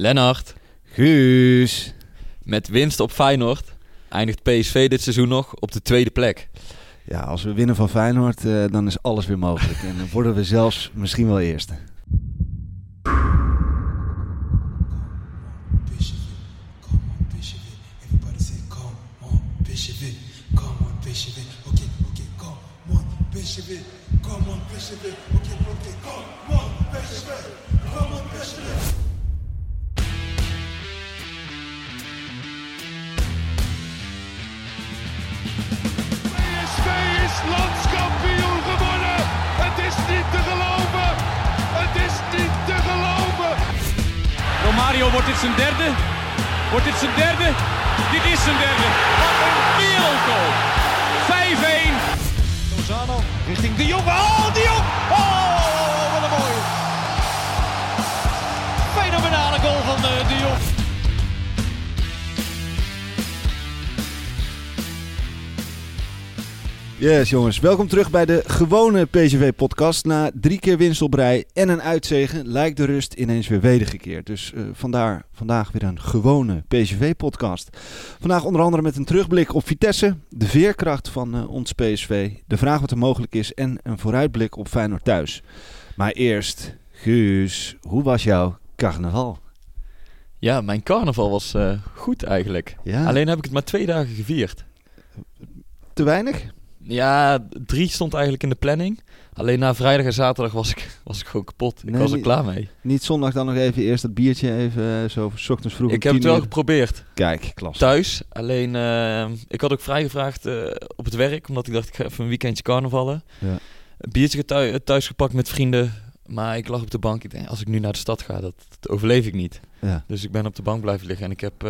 Lennart, Guus. met winst op Feyenoord eindigt PSV dit seizoen nog op de tweede plek. Ja, als we winnen van Feyenoord, eh, dan is alles weer mogelijk. en dan worden we zelfs misschien wel eerste. Romario, wordt dit zijn derde? Wordt dit zijn derde? Dit is zijn derde. Wat een wereldgoal. 5-1. Lozano richting De Jong. Oh, De Jong. Oh, wat een mooie. Fenomenale goal van eh, De Jong. Yes, jongens. Welkom terug bij de gewone PSV-podcast. Na drie keer winst op rij en een uitzegen lijkt de rust ineens weer wedergekeerd. Dus eh, vandaar vandaag weer een gewone PSV-podcast. Vandaag onder andere met een terugblik op Vitesse, de veerkracht van eh, ons PSV, de vraag wat er mogelijk is en een vooruitblik op Feyenoord thuis. Maar eerst, Guus, hoe was jouw carnaval? Ja, mijn carnaval was eh, goed eigenlijk. Ja, Alleen heb ik het maar twee dagen gevierd. te weinig? Ja, drie stond eigenlijk in de planning. Alleen na vrijdag en zaterdag was ik, was ik gewoon kapot. Ik Nee, was er niet- klaar mee. Niet zondag dan nog even eerst dat biertje even eh, zo 's ochtends vroeg Ik heb het 10 wel uur? geprobeerd. Kijk, klas. Thuis. Alleen, eh, ik had ook vrijgevraagd eh op het werk. Omdat ik dacht, ik ga even een weekendje carnavallen. Ja. Een biertje thu- thuis gepakt met vrienden. Maar ik lag op de bank. Ik denk, als ik nu naar de stad ga, dat, dat overleef ik niet. Ja. Dus ik ben op de bank blijven liggen. En ik heb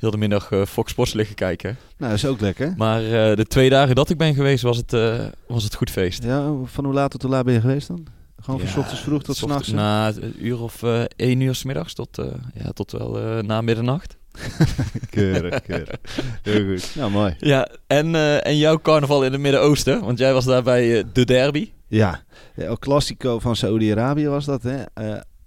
heel de middag eh, Fox Sports liggen kijken. Nou, dat is ook lekker. Maar eh, de twee dagen dat ik ben geweest, was het, eh, was het goed feest. Ja, van hoe laat tot hoe laat ben je geweest dan? Gewoon Ja, van ochtends vroeg tot s s'nachts? Na een uur of eh één uur s middags tot, ja, tot wel na middernacht. Keurig, keurig. Heel goed. Nou, mooi. Ja, en, en jouw carnaval in het Midden-Oosten, want jij was daar bij de derby. Ja, El Clasico van Saudi-Arabië was dat, hè?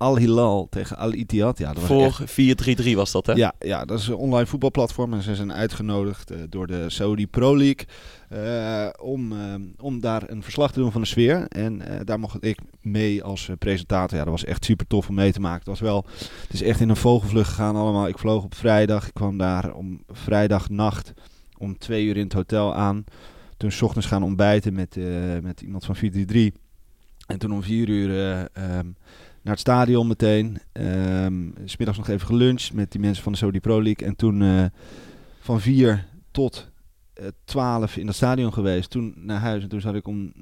Al Hilal tegen Al Ittihad. Ja, dat Voor echt- 4-3-3 was dat, hè? Ja, ja, dat is een online voetbalplatform en ze zijn uitgenodigd eh, door de Saudi Pro League eh, om, eh, om daar een verslag te doen van de sfeer. En daar mocht ik mee als presentator. Ja, dat was echt super tof om mee te maken. Het was wel, het is echt in een vogelvlucht gegaan allemaal. Ik vloog op vrijdag, ik kwam daar om vrijdagnacht om twee uur in het hotel aan. Toen 's ochtends gaan ontbijten met, met iemand van 433. En toen om vier uur eh, ehm, naar het stadion meteen. Ehm s middags nog even geluncht met die mensen van de Saudi Pro League. En toen eh, van vier tot eh, twaalf in het stadion geweest. Toen naar huis. En toen zat ik om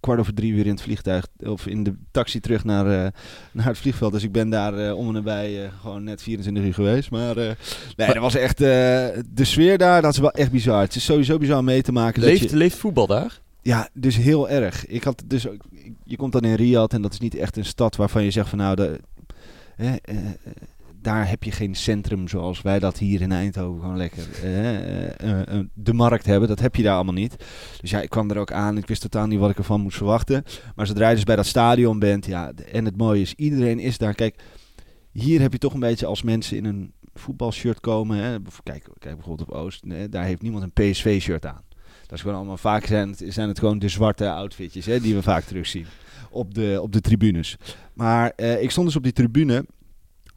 kwart over drie uur in het vliegtuig. Of in de taxi terug naar, eh, naar het vliegveld. Dus ik ben daar om en nabij gewoon net 24 uur geweest. Maar nee, dat was echt... de sfeer daar, dat is wel echt bizar. Het is sowieso bizar mee te maken. dat Leeft, je, leeft voetbal daar? Ja, dus heel erg. Ik had dus je komt dan in Riyadh en dat is niet echt een stad waarvan je zegt van nou, eh, eh, daar heb je geen centrum zoals wij dat hier in Eindhoven gewoon lekker eh, de markt hebben. Dat heb je daar allemaal niet. Dus ja, ik kwam er ook aan. Ik wist totaal niet wat ik ervan moest verwachten. Maar zodra je dus bij dat stadion bent, ja, en het mooie is, iedereen is daar. Kijk, hier heb je toch een beetje als mensen in een voetbalshirt komen. Hè, kijk, kijk bijvoorbeeld op Oost, daar heeft niemand een PSV-shirt aan. Dat is gewoon allemaal vaak zijn het, zijn het gewoon de zwarte outfitjes hè, die we vaak terugzien op de, op de tribunes. Maar eh, ik stond dus op die tribune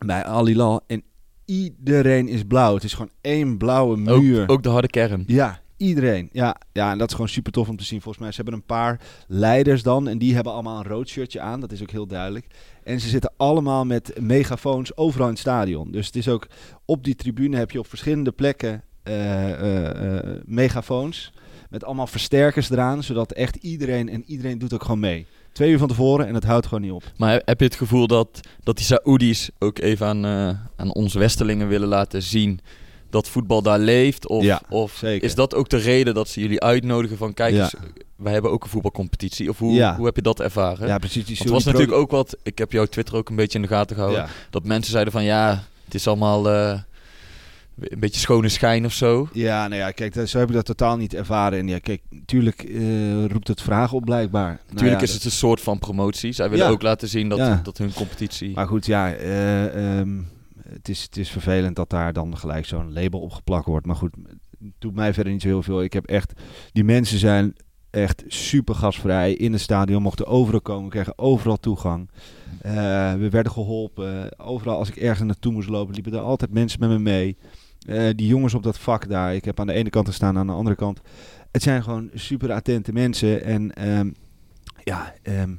bij Al Hilal en iedereen is blauw. Het is gewoon één blauwe muur. Ook, ook de harde kern. Ja, iedereen. Ja, ja, en dat is gewoon super tof om te zien. Volgens mij, ze hebben een paar leiders dan. En die hebben allemaal een rood shirtje aan. Dat is ook heel duidelijk. En ze zitten allemaal met megafoons overal in het stadion. Dus het is ook op die tribune heb je op verschillende plekken eh, megafoons. Met allemaal versterkers eraan. Zodat echt iedereen, en iedereen doet ook gewoon mee. Twee uur van tevoren en het houdt gewoon niet op. Maar heb je het gevoel dat, dat die Saoedi's ook even aan, eh, aan ons Westelingen willen laten zien dat voetbal daar leeft? Of, Ja, of zeker. is dat ook de reden dat ze jullie uitnodigen van kijk Ja. eens, wij hebben ook een voetbalcompetitie? Of hoe, Ja. hoe heb je dat ervaren? Ja, precies. Die het was natuurlijk ook wat, ik heb jouw Twitter ook een beetje in de gaten gehouden, dat mensen zeiden van ja, het is allemaal eh, een beetje schone schijn of zo. Ja, nou ja, kijk, zo heb ik dat totaal niet ervaren. En ja, kijk, natuurlijk eh, roept het vragen op blijkbaar. Nou Natuurlijk ja, is het een soort van promotie. Zij willen Ja. ook laten zien dat, Ja. dat hun competitie... Maar goed, ja, eh, ehm, het, is, het is vervelend dat daar dan gelijk zo'n label op geplakt wordt. Maar goed, het doet mij verder niet zo heel veel. Ik heb echt, die mensen zijn echt super gastvrij in het stadion, mochten overal komen, kregen overal toegang. Eh, we werden geholpen. Overal als ik ergens naartoe moest lopen, liepen er altijd mensen met me mee. Eh, die jongens op dat vak daar, ik heb aan de ene kant gestaan, aan de andere kant. Het zijn gewoon super attente mensen. En ehm, ja, ehm,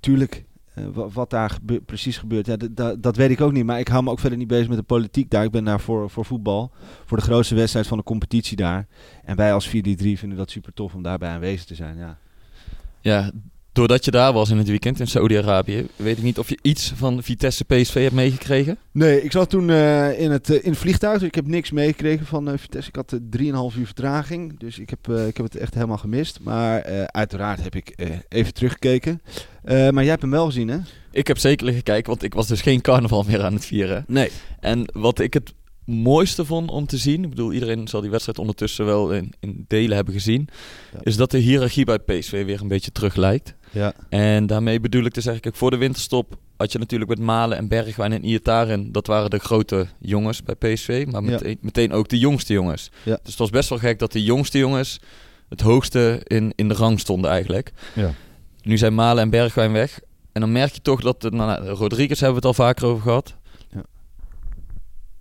tuurlijk, eh, wa- wat daar precies gebeurt, ja, dat weet ik ook niet. Maar ik hou me ook verder niet bezig met de politiek daar. Ik ben daar voor, voor voetbal, voor de grootste wedstrijd van de competitie daar. En wij als 4-3 vinden dat super tof om daarbij aanwezig te zijn. Ja. Ja, doordat je daar was in het weekend in Saudi-Arabië, weet ik niet of je iets van Vitesse PSV hebt meegekregen. Nee, ik zat toen eh, in, het, eh, in het vliegtuig. Dus ik heb niks meegekregen van eh, Vitesse. Ik had eh, 3,5 uur vertraging. Dus ik heb, ik heb het echt helemaal gemist. Maar uiteraard heb ik even teruggekeken. Maar jij hebt hem wel gezien, hè? Ik heb zeker gekeken, want ik was dus geen carnaval meer aan het vieren. Nee. En wat ik het mooiste vond om te zien, ik bedoel iedereen zal die wedstrijd ondertussen wel in, in delen hebben gezien, Ja. is dat de hiërarchie bij PSV weer een beetje terug lijkt. Ja. En daarmee bedoel ik te zeggen, kijk, voor de winterstop had je natuurlijk met Malen en Bergwijn en Iataren, dat waren de grote jongens bij PSV, maar Ja. meteen, meteen ook de jongste jongens. Ja. Dus het was best wel gek dat de jongste jongens het hoogste in, in de rang stonden eigenlijk. Ja. Nu zijn Malen en Bergwijn weg. En dan merk je toch dat... De, nou, Rodriguez hebben we het al vaker over gehad. Ja.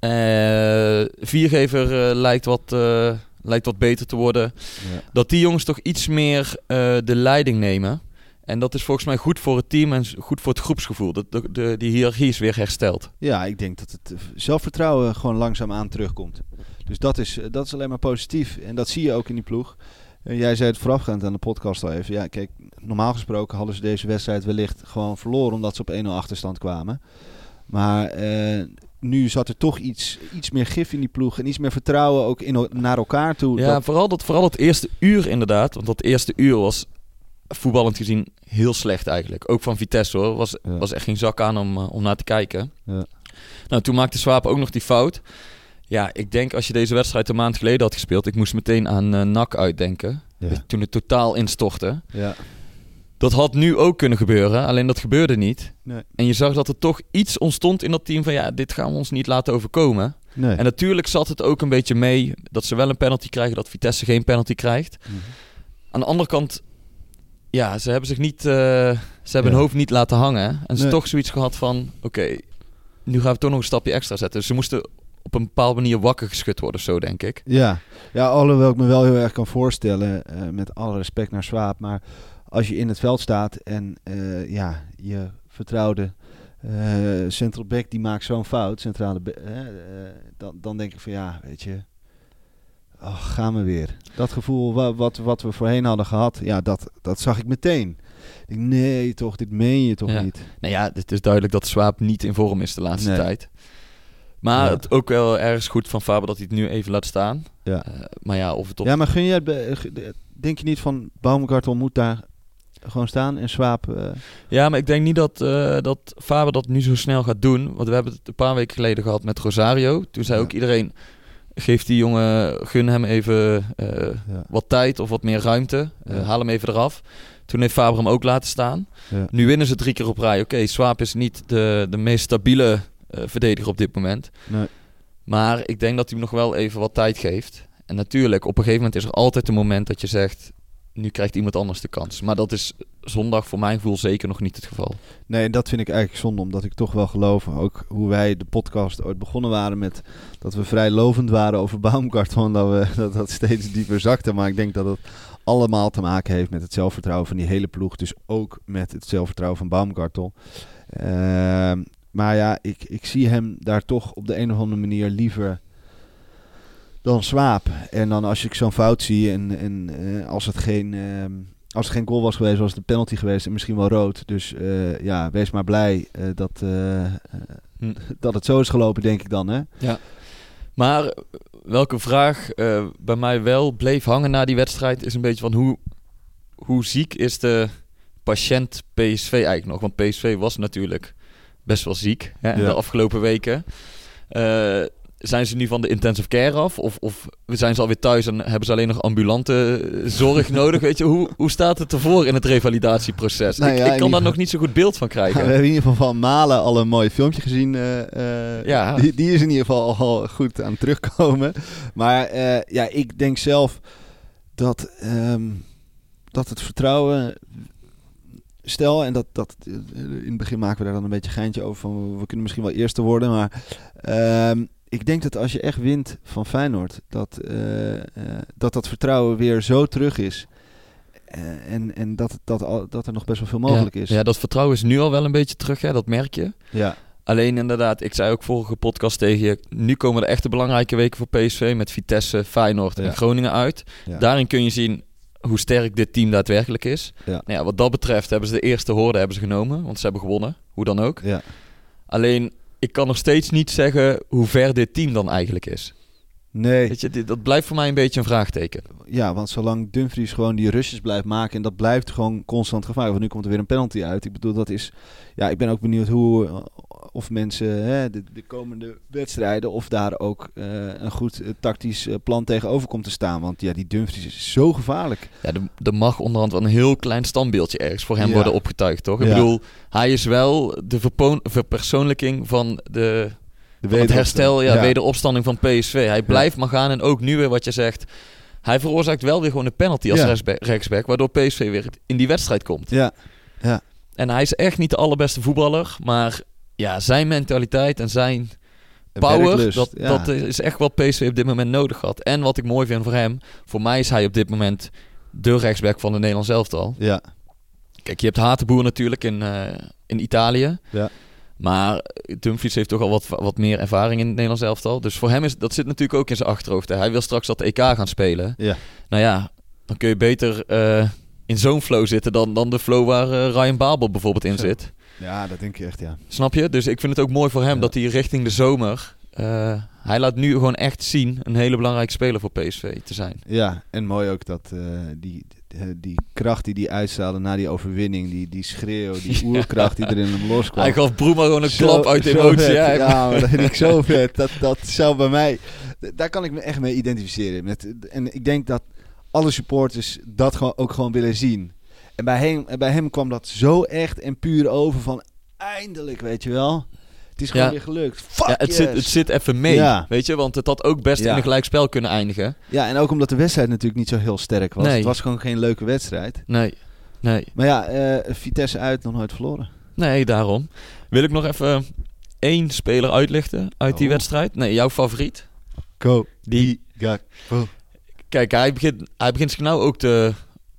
Eh, viergever eh, lijkt, wat, eh, lijkt wat beter te worden. Ja. Dat die jongens toch iets meer de leiding nemen. En dat is volgens mij goed voor het team en goed voor het groepsgevoel. Dat de, de, die hiërarchie is weer hersteld. Ja, ik denk dat het eh, zelfvertrouwen gewoon langzaamaan terugkomt. Dus dat is, eh, dat is alleen maar positief. En dat zie je ook in die ploeg. En jij zei het voorafgaand aan de podcast al even. Ja, kijk, normaal gesproken hadden ze deze wedstrijd wellicht gewoon verloren omdat ze op 1-0 achterstand kwamen. Maar eh, nu zat er toch iets, iets meer gif in die ploeg en iets meer vertrouwen ook in, naar elkaar toe. Ja, Dat- vooral, dat, vooral het eerste uur inderdaad. Want dat eerste uur was voetballend gezien heel slecht eigenlijk. Ook van Vitesse hoor. Was, Ja. was echt geen zak aan om, eh, om naar te kijken. Ja. Nou, toen maakte Swaap ook nog die fout. Ja, ik denk als je deze wedstrijd een maand geleden had gespeeld... Ik moest meteen aan eh NAC uitdenken. Ja. Toen het totaal instortte. ja. Dat had nu ook kunnen gebeuren, alleen dat gebeurde niet. Nee. En je zag dat er toch iets ontstond in dat team van... ja, dit gaan we ons niet laten overkomen. Nee. En natuurlijk zat het ook een beetje mee dat ze wel een penalty krijgen, dat Vitesse geen penalty krijgt. Mhm. Aan de andere kant, ja, ze hebben zich niet, eh, ze hebben hun hoofd niet laten hangen. En ze Nee. toch zoiets gehad van, oké, nu gaan we toch nog een stapje extra zetten. Dus ze moesten op een bepaalde manier wakker geschud worden zo, denk ik. Ja. ja, alhoewel ik me wel heel erg kan voorstellen, eh, met alle respect naar Swaap, maar als je in het veld staat en eh, ja, je vertrouwde eh central back die maakt zo'n fout, centrale dan, dan denk ik van ja, weet je, oh, gaan we weer. Dat gevoel wa- wat, wat we voorheen hadden gehad, ja, dat, dat zag ik meteen. Ik nee toch, dit meen je toch Ja. niet. Nou ja, het is duidelijk dat Swaap niet in vorm is de laatste Nee. tijd. Maar Ja. het ook wel ergens goed van Faber dat hij het nu even laat staan. Ja. Eh, maar ja, of het op Ja, maar gun jij, het be- ge- denk je niet van Baumgartel moet daar gewoon staan en Swaap... eh, Ja, maar ik denk niet dat, eh, dat Faber dat nu zo snel gaat doen. Want we hebben het een paar weken geleden gehad met Rosario. Toen zei Ja. ook iedereen, geef die jongen, gun hem even eh, ja. wat tijd of wat meer ruimte. Eh, haal hem even eraf. Toen heeft Faber hem ook laten staan. Ja. Nu winnen ze drie keer op rij. Oké, Swaap is niet de, de meest stabiele eh, verdediger op dit moment. Nee. Maar ik denk dat hij hem nog wel even wat tijd geeft. En natuurlijk, op een gegeven moment is er altijd een moment dat je zegt... nu krijgt iemand anders de kans. Maar dat is zondag voor mijn gevoel zeker nog niet het geval. Nee, en dat vind ik eigenlijk zonde, omdat ik toch wel geloof, ook hoe wij de podcast ooit begonnen waren met dat we vrij lovend waren over Baumgartel, dat we dat, dat steeds dieper zakte. Maar ik denk dat het allemaal te maken heeft met het zelfvertrouwen van die hele ploeg, dus ook met het zelfvertrouwen van Baumgartel. Ehm, maar ja, ik, ik zie hem daar toch op de een of andere manier liever dan Swaap. En dan als ik zo'n fout zie en, en eh, als het geen, ehm, als er geen goal was geweest, was het een penalty geweest en misschien wel rood. Dus eh, ja, wees maar blij eh, dat, Hm. dat het zo is gelopen, denk ik dan. Hè? Maar eh, welke vraag bij mij wel bleef hangen na die wedstrijd is een beetje van hoe, hoe ziek is de patiënt PSV eigenlijk nog? Want PSV was natuurlijk best wel ziek hè, Ja. de afgelopen weken. Zijn ze nu van de intensive care af? Of, of zijn ze alweer thuis en hebben ze alleen nog ambulante eh, zorg nodig? Weet je, hoe, hoe staat het ervoor in het revalidatieproces? Nou ik ja, ik in kan daar nog niet zo goed beeld van we krijgen. hebben in ieder geval van Malen al een mooi filmpje gezien. eh, eh, Ja. die, die is in ieder geval al goed aan het terugkomen. Maar ja, ik denk zelf dat, ehm, dat het vertrouwen... Stel, en dat, dat in het begin maken we daar dan een beetje geintje over van we kunnen misschien wel eerste worden, maar ehm, ik denk dat als je echt wint van Feyenoord, dat eh, eh, dat, dat vertrouwen weer zo terug is. Eh, en en dat, dat, al- dat er nog best wel veel mogelijk ja, is. Ja, dat vertrouwen is nu al wel een beetje terug, hè? dat merk je. ja. Alleen inderdaad, ik zei ook vorige podcast tegen je, nu komen de echte belangrijke weken voor PSV met Vitesse, Feyenoord en Ja. Groningen uit. Ja. Daarin kun je zien hoe sterk dit team daadwerkelijk is. Ja. Nou ja, wat dat betreft hebben ze de eerste hoorde hebben ze genomen, want ze hebben gewonnen, hoe dan ook. Ja. Alleen, ik kan nog steeds niet zeggen hoe ver dit team dan eigenlijk is. Nee, Weet je, dit, dat blijft voor mij een beetje een vraagteken. ja, want zolang Dumfries gewoon die rushes blijft maken en dat blijft gewoon constant gevaar. Want nu komt er weer een penalty uit. Ik bedoel, dat is. Ja, ik ben ook benieuwd hoe eh, of mensen hè, de, de komende wedstrijden of daar ook eh, een goed eh, tactisch plan tegenover komt te staan. Want ja, die Dumfries is zo gevaarlijk. Ja, er, mag onderhand wel een heel klein standbeeldje ergens voor hem Ja. worden opgetuigd, toch? Ik Ja. bedoel, hij is wel de verpersoonlijking van de, het herstel, ja, Ja. wederopstanding van PSV. Hij blijft maar gaan en ook nu weer wat je zegt. Hij veroorzaakt wel weer gewoon een penalty als Ja. rechtsback, rechtsback, waardoor PSV weer in die wedstrijd komt. Ja, En hij is echt niet de allerbeste voetballer, maar ja, zijn mentaliteit en zijn power, werklust, dat, ja. dat is echt wat PSV op dit moment nodig had. En wat ik mooi vind voor hem, voor mij is hij op dit moment de rechtsback van de Nederlands elftal. Ja, Kijk, je hebt Hatenboer natuurlijk in, eh, in Italië. Ja. Maar Dumfries heeft toch al wat, wat meer ervaring in het Nederlands elftal. Dus voor hem is dat zit natuurlijk ook in zijn achterhoofd. hè. Hij wil straks dat EK gaan spelen. ja. Nou ja, dan kun je beter eh, in zo'n flow zitten dan, dan de flow waar eh, Ryan Babel bijvoorbeeld in zit. ja, dat denk ik echt, ja. Snap je? Dus ik vind het ook mooi voor hem Ja. dat hij richting de zomer... eh, hij laat nu gewoon echt zien een hele belangrijke speler voor PSV te zijn. Ja, en mooi ook dat eh, die, eh, die kracht die die uitstraalde na die overwinning, die, die schreeuw, die oerkracht die er in hem loskwam. Hij gaf Broema gewoon een Zo- klap uit de emotie. vet. Ja, maar dat vind ik zo vet. Dat, dat zou bij mij... Daar kan ik me echt mee identificeren. Met, en ik denk dat alle supporters dat gewoon, ook gewoon willen zien. En bij hem, en bij hem kwam dat zo echt en puur over van... Eindelijk, weet je wel. Het is gewoon Ja. weer gelukt. Fuck Ja, het, yes. zit, het zit even mee, Ja. weet je, want het had ook best Ja. in een gelijkspel kunnen eindigen. Ja, en ook omdat de wedstrijd natuurlijk niet zo heel sterk was. Nee. Het was gewoon geen leuke wedstrijd. Nee, nee, Maar ja, eh, Vitesse uit, nog nooit verloren. nee, daarom. Wil ik nog even één speler uitlichten uit die Oh. wedstrijd? Nee, jouw favoriet? Go. Die, Gakpo. kijk, hij begint, hij begint zich nou ook te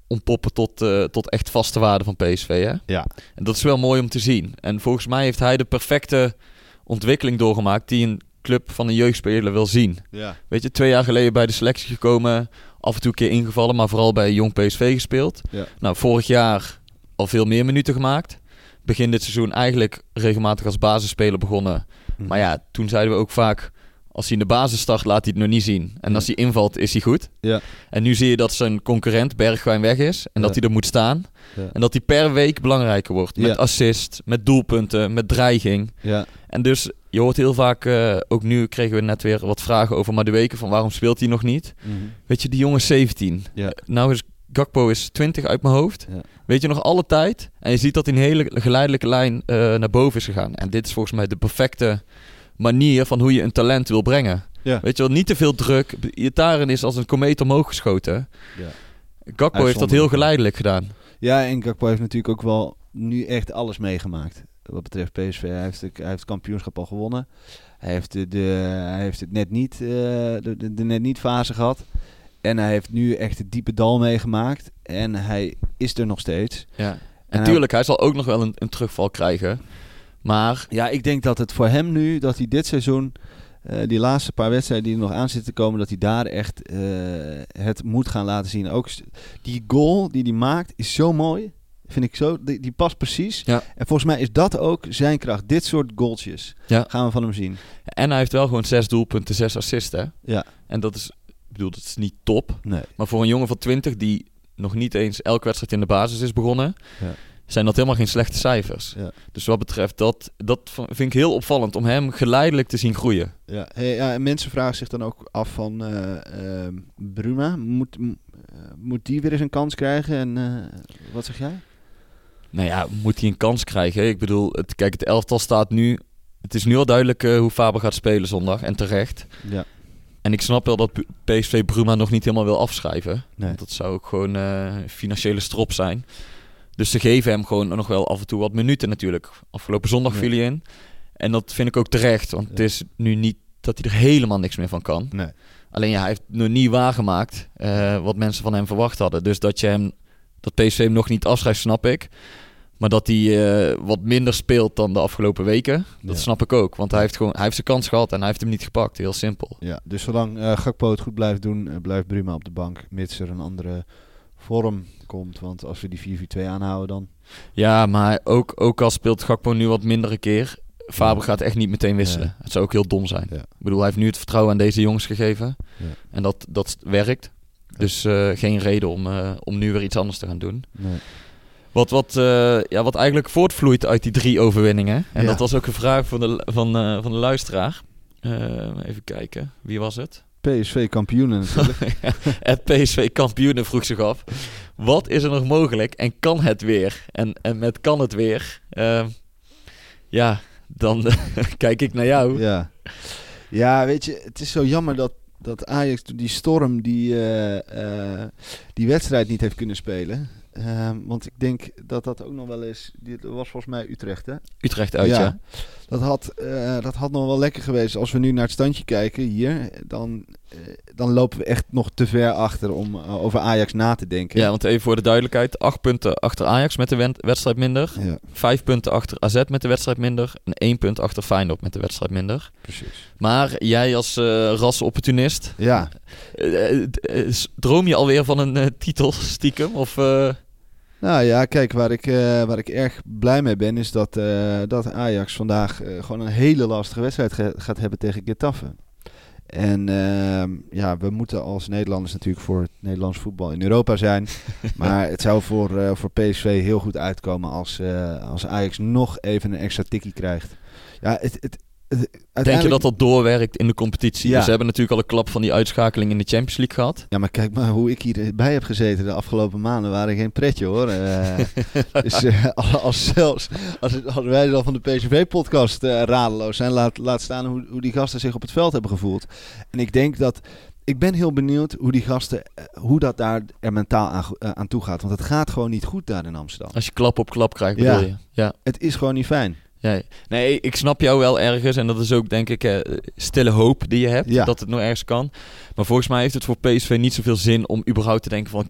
ontpoppen tot, eh, tot echt vaste waarde van PSV, hè? Ja. En dat is wel mooi om te zien. En volgens mij heeft hij de perfecte ontwikkeling doorgemaakt die een club van een jeugdspeler wil zien. Ja. Weet je, twee jaar geleden bij de selectie gekomen, af en toe een keer ingevallen, maar vooral bij jong PSV gespeeld. Ja. Nou, vorig jaar al veel meer minuten gemaakt. Begin dit seizoen eigenlijk regelmatig als basisspeler begonnen. Mhm. Maar ja, toen zeiden we ook vaak, als hij in de basis start, laat hij het nog niet zien. En als hij invalt, is hij goed. Ja. En nu zie je dat zijn concurrent Bergwijn weg is en dat hij er moet staan. Ja. En dat hij per week belangrijker wordt. Met assist, met doelpunten, met dreiging. Ja. En dus je hoort heel vaak, eh, ook nu kregen we net weer wat vragen over Madueke, van waarom speelt hij nog niet? Mhm. Weet je, die jongen is 17. Ja. Nou is Gakpo is 20 uit mijn hoofd. Ja. Weet je nog alle tijd? En je ziet dat hij een hele geleidelijke lijn eh, naar boven is gegaan. En dit is volgens mij de perfecte manier van hoe je een talent wil brengen. Ja. Weet je wel, niet te veel druk. Iataren is als een komeet omhoog geschoten. Ja. Gakpo heeft dat heel geleidelijk gedaan. Ja, en Gakpo heeft natuurlijk ook wel nu echt alles meegemaakt. Wat betreft PSV. Hij heeft, hij heeft het kampioenschap al gewonnen. Hij heeft, de, de- hij heeft het net niet, eh, de, de, de net niet fase gehad. En hij heeft nu echt het diepe dal meegemaakt. En hij is er nog steeds. Ja. En En hij- hij zal ook nog wel een, een terugval krijgen. Maar Ja, ik denk dat het voor hem nu, dat hij dit seizoen eh, die laatste paar wedstrijden die er nog aan zitten te komen, dat hij daar echt eh, het moet gaan laten zien. Ook die goal die hij maakt is zo mooi. Vind ik zo. Die, die past precies. Ja. En volgens mij is dat ook zijn kracht. Dit soort goaltjes Ja. gaan we van hem zien. En hij heeft wel gewoon zes doelpunten, zes assists, hè? Ja. En dat is, ik bedoel, dat is niet top. Nee. Maar voor een jongen van 20 die nog niet eens elke wedstrijd in de basis is begonnen, Ja. Zijn dat helemaal geen slechte cijfers. Ja. Dus wat betreft dat, dat vind ik heel opvallend om hem geleidelijk te zien groeien. Ja, hey, ja, en mensen vragen zich dan ook af van eh, Bruma. Moet, eh, moet die weer eens een kans krijgen? En eh, wat zeg jij? Nou ja, moet hij een kans krijgen? Ik bedoel, het, kijk, het elftal staat nu. Het is nu al duidelijk hoe Faber gaat spelen zondag en terecht. Ja. En ik snap wel dat PSV Bruma nog niet helemaal wil afschrijven. Nee. Want dat zou ook gewoon financiële strop zijn. Dus ze geven hem gewoon nog wel af en toe wat minuten natuurlijk. Afgelopen zondag viel hij in. En dat vind ik ook terecht. Want het is nu niet dat hij er helemaal niks meer van kan. Nee. Alleen ja, hij heeft nog niet waargemaakt eh, wat mensen van hem verwacht hadden. Dus dat je hem, dat PSV hem nog niet afschrijft, snap ik. Maar dat hij eh, wat minder speelt dan de afgelopen weken, dat Ja. snap ik ook. Want hij heeft gewoon, hij heeft zijn kans gehad en hij heeft hem niet gepakt. Heel simpel. Ja, dus zolang eh Gakpo het goed blijft doen, blijft Bruma op de bank. Mits er een andere vorm komt. Want als we die 4-4-2 aanhouden dan... Ja, maar ook, ook al speelt Gakpo nu wat minder een keer, Faber gaat echt niet meteen wisselen. Ja. Het zou ook heel dom zijn. Ja. Ik bedoel, hij heeft nu het vertrouwen aan deze jongens gegeven. Ja. En dat, dat werkt. Dus eh, geen reden om, eh, om nu weer iets anders te gaan doen. Nee. Wat, wat, eh, ja, wat eigenlijk voortvloeit uit die drie overwinningen. En dat was ook een vraag van de, van, van de luisteraar. Even kijken, wie was het? PSV kampioenen natuurlijk. Het PSV kampioenen vroeg zich af. Wat is er nog mogelijk en kan het weer? En, en met kan het weer? eh, ja, dan kijk ik naar jou. ja. ja, weet je, het is zo jammer dat, dat Ajax die storm die, eh, eh, die wedstrijd niet heeft kunnen spelen. Ehm, want ik denk dat dat ook nog wel eens... Dit was volgens mij Utrecht, hè? Utrecht uit, ja. Dat had, eh, dat had nog wel lekker geweest. Als we nu naar het standje kijken hier, dan, eh, dan lopen we echt nog te ver achter om eh, over Ajax na te denken. Ja, want even voor de duidelijkheid. Acht punten achter Ajax met de wedstrijd minder. ja Vijf punten achter AZ met de wedstrijd minder. En één punt achter Feyenoord met de wedstrijd minder. precies. Maar jij als rasopportunist, Ja, droom je alweer van een titel stiekem? Of, nou ja, kijk, waar ik, eh, waar ik erg blij mee ben, is dat, eh, dat Ajax vandaag eh, gewoon een hele lastige wedstrijd ge- gaat hebben tegen Getafe. En ehm, ja, we moeten als Nederlanders natuurlijk voor het Nederlands voetbal in Europa zijn. maar het zou voor, voor PSV heel goed uitkomen als, als Ajax nog even een extra tikkie krijgt. Ja, het, het, denk je dat dat doorwerkt in de competitie? Ja. Dus ze hebben natuurlijk al een klap van die uitschakeling in de Champions League gehad. Ja, maar kijk maar hoe ik hierbij heb gezeten de afgelopen maanden. waren geen pretje hoor. Dus eh, als, zelfs, als, als wij dan van de PSV-podcast eh, radeloos zijn, laat, laat staan hoe, hoe die gasten zich op het veld hebben gevoeld. En ik denk dat. Ik ben heel benieuwd hoe die gasten, hoe dat daar er mentaal aan, aan toe gaat. Want het gaat gewoon niet goed daar in Amsterdam. Als je klap op klap krijgt, Ja. bedoel je? Ja. Het is gewoon niet fijn. Ja. Nee, ik snap jou wel ergens. En dat is ook, denk ik, eh, stille hoop die je hebt. Ja. Dat het nog ergens kan. Maar volgens mij heeft het voor PSV niet zoveel zin om überhaupt te denken van...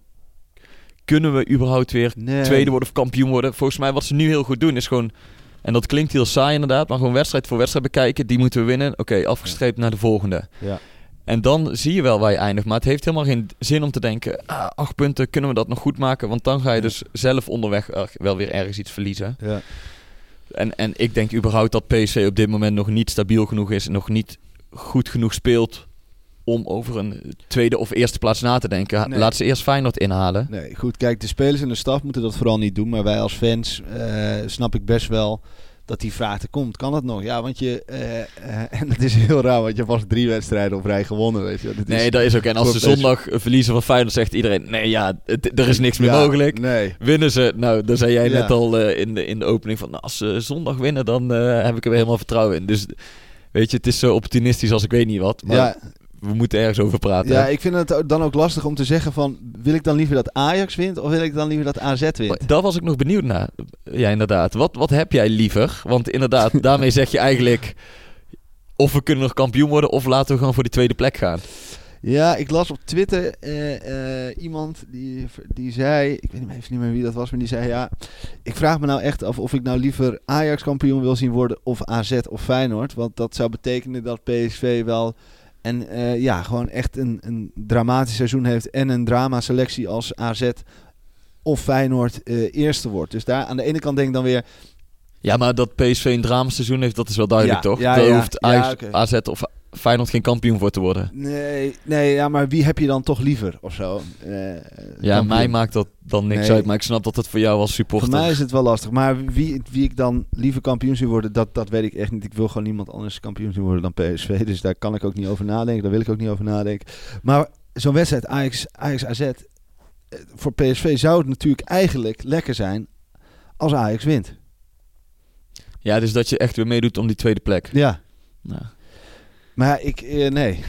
Kunnen we überhaupt weer Nee. tweede worden of kampioen worden? Volgens mij wat ze nu heel goed doen is gewoon... En dat klinkt heel saai inderdaad. Maar gewoon wedstrijd voor wedstrijd bekijken. Die moeten we winnen. Oké, afgestreept naar de volgende. Ja. En dan zie je wel waar je eindigt. Maar het heeft helemaal geen zin om te denken... Ah, acht punten, kunnen we dat nog goed maken? Want dan ga je dus zelf onderweg eh, wel weer ergens iets verliezen. Ja. En, en ik denk überhaupt dat PSV op dit moment nog niet stabiel genoeg is. En nog niet goed genoeg speelt om over een tweede of eerste plaats na te denken. Nee. Laat ze eerst Feyenoord inhalen. Nee, goed. Kijk, de spelers en de staf moeten dat vooral niet doen. Maar wij als fans eh, snap ik best wel dat die vraag er komt. Kan dat nog? Ja, want je... eh, eh, en het is heel raar, want je hebt pas drie wedstrijden op rij gewonnen, weet je. is- Nee, dat is ook. En als ze zondag verliezen van Feyenoord, zegt iedereen... Nee, ja, het- er is niks meer Ja, mogelijk. Nee. Winnen ze, nou, dan zei jij Ja. net al eh, in, de, in de opening van... Nou, als ze zondag winnen, dan heb ik er weer helemaal vertrouwen in. Dus weet je, het is zo opportunistisch als ik weet niet wat. Maar Ja, we moeten ergens over praten. ja, ik vind het dan ook lastig om te zeggen van... Wil ik dan liever dat Ajax wint of wil ik dan liever dat AZ wint? Daar was ik nog benieuwd naar. Ja, inderdaad. Wat, wat heb jij liever? Want inderdaad, daarmee zeg je eigenlijk... Of we kunnen nog kampioen worden, of laten we gewoon voor die tweede plek gaan. Ja, ik las op Twitter eh, eh, iemand die, die zei, ik weet niet- even niet meer wie dat was, maar die zei ja, ik vraag me nou echt af of ik nou liever Ajax kampioen wil zien worden of AZ of Feyenoord. Want dat zou betekenen dat PSV wel en eh, ja, gewoon echt een, een dramatisch seizoen heeft en een drama selectie als AZ of Feyenoord eh, eerste wordt. Dus daar aan de ene kant denk ik dan weer, Ja, maar dat PSV een dramaseizoen heeft, dat is wel duidelijk, Ja, toch? ja, ja. hoeft oké. AZ of Feyenoord geen kampioen voor te worden. nee, nee, ja, maar wie heb je dan toch liever of zo? Eh, Ja, mij maakt dat dan niks Nee. uit. Maar ik snap dat het voor jou als supporter... Voor mij is het wel lastig. Maar wie, wie ik dan liever kampioen zou worden, dat, dat weet ik echt niet. Ik wil gewoon niemand anders kampioen zien worden dan PSV. Dus daar kan ik ook niet over nadenken. Daar wil ik ook niet over nadenken. Maar zo'n wedstrijd Ajax, Ajax AZ, eh, voor PSV zou het natuurlijk eigenlijk lekker zijn als Ajax wint. Ja, dus dat je echt weer meedoet om die tweede plek. Ja. Nou, Maar ik, eh, nee.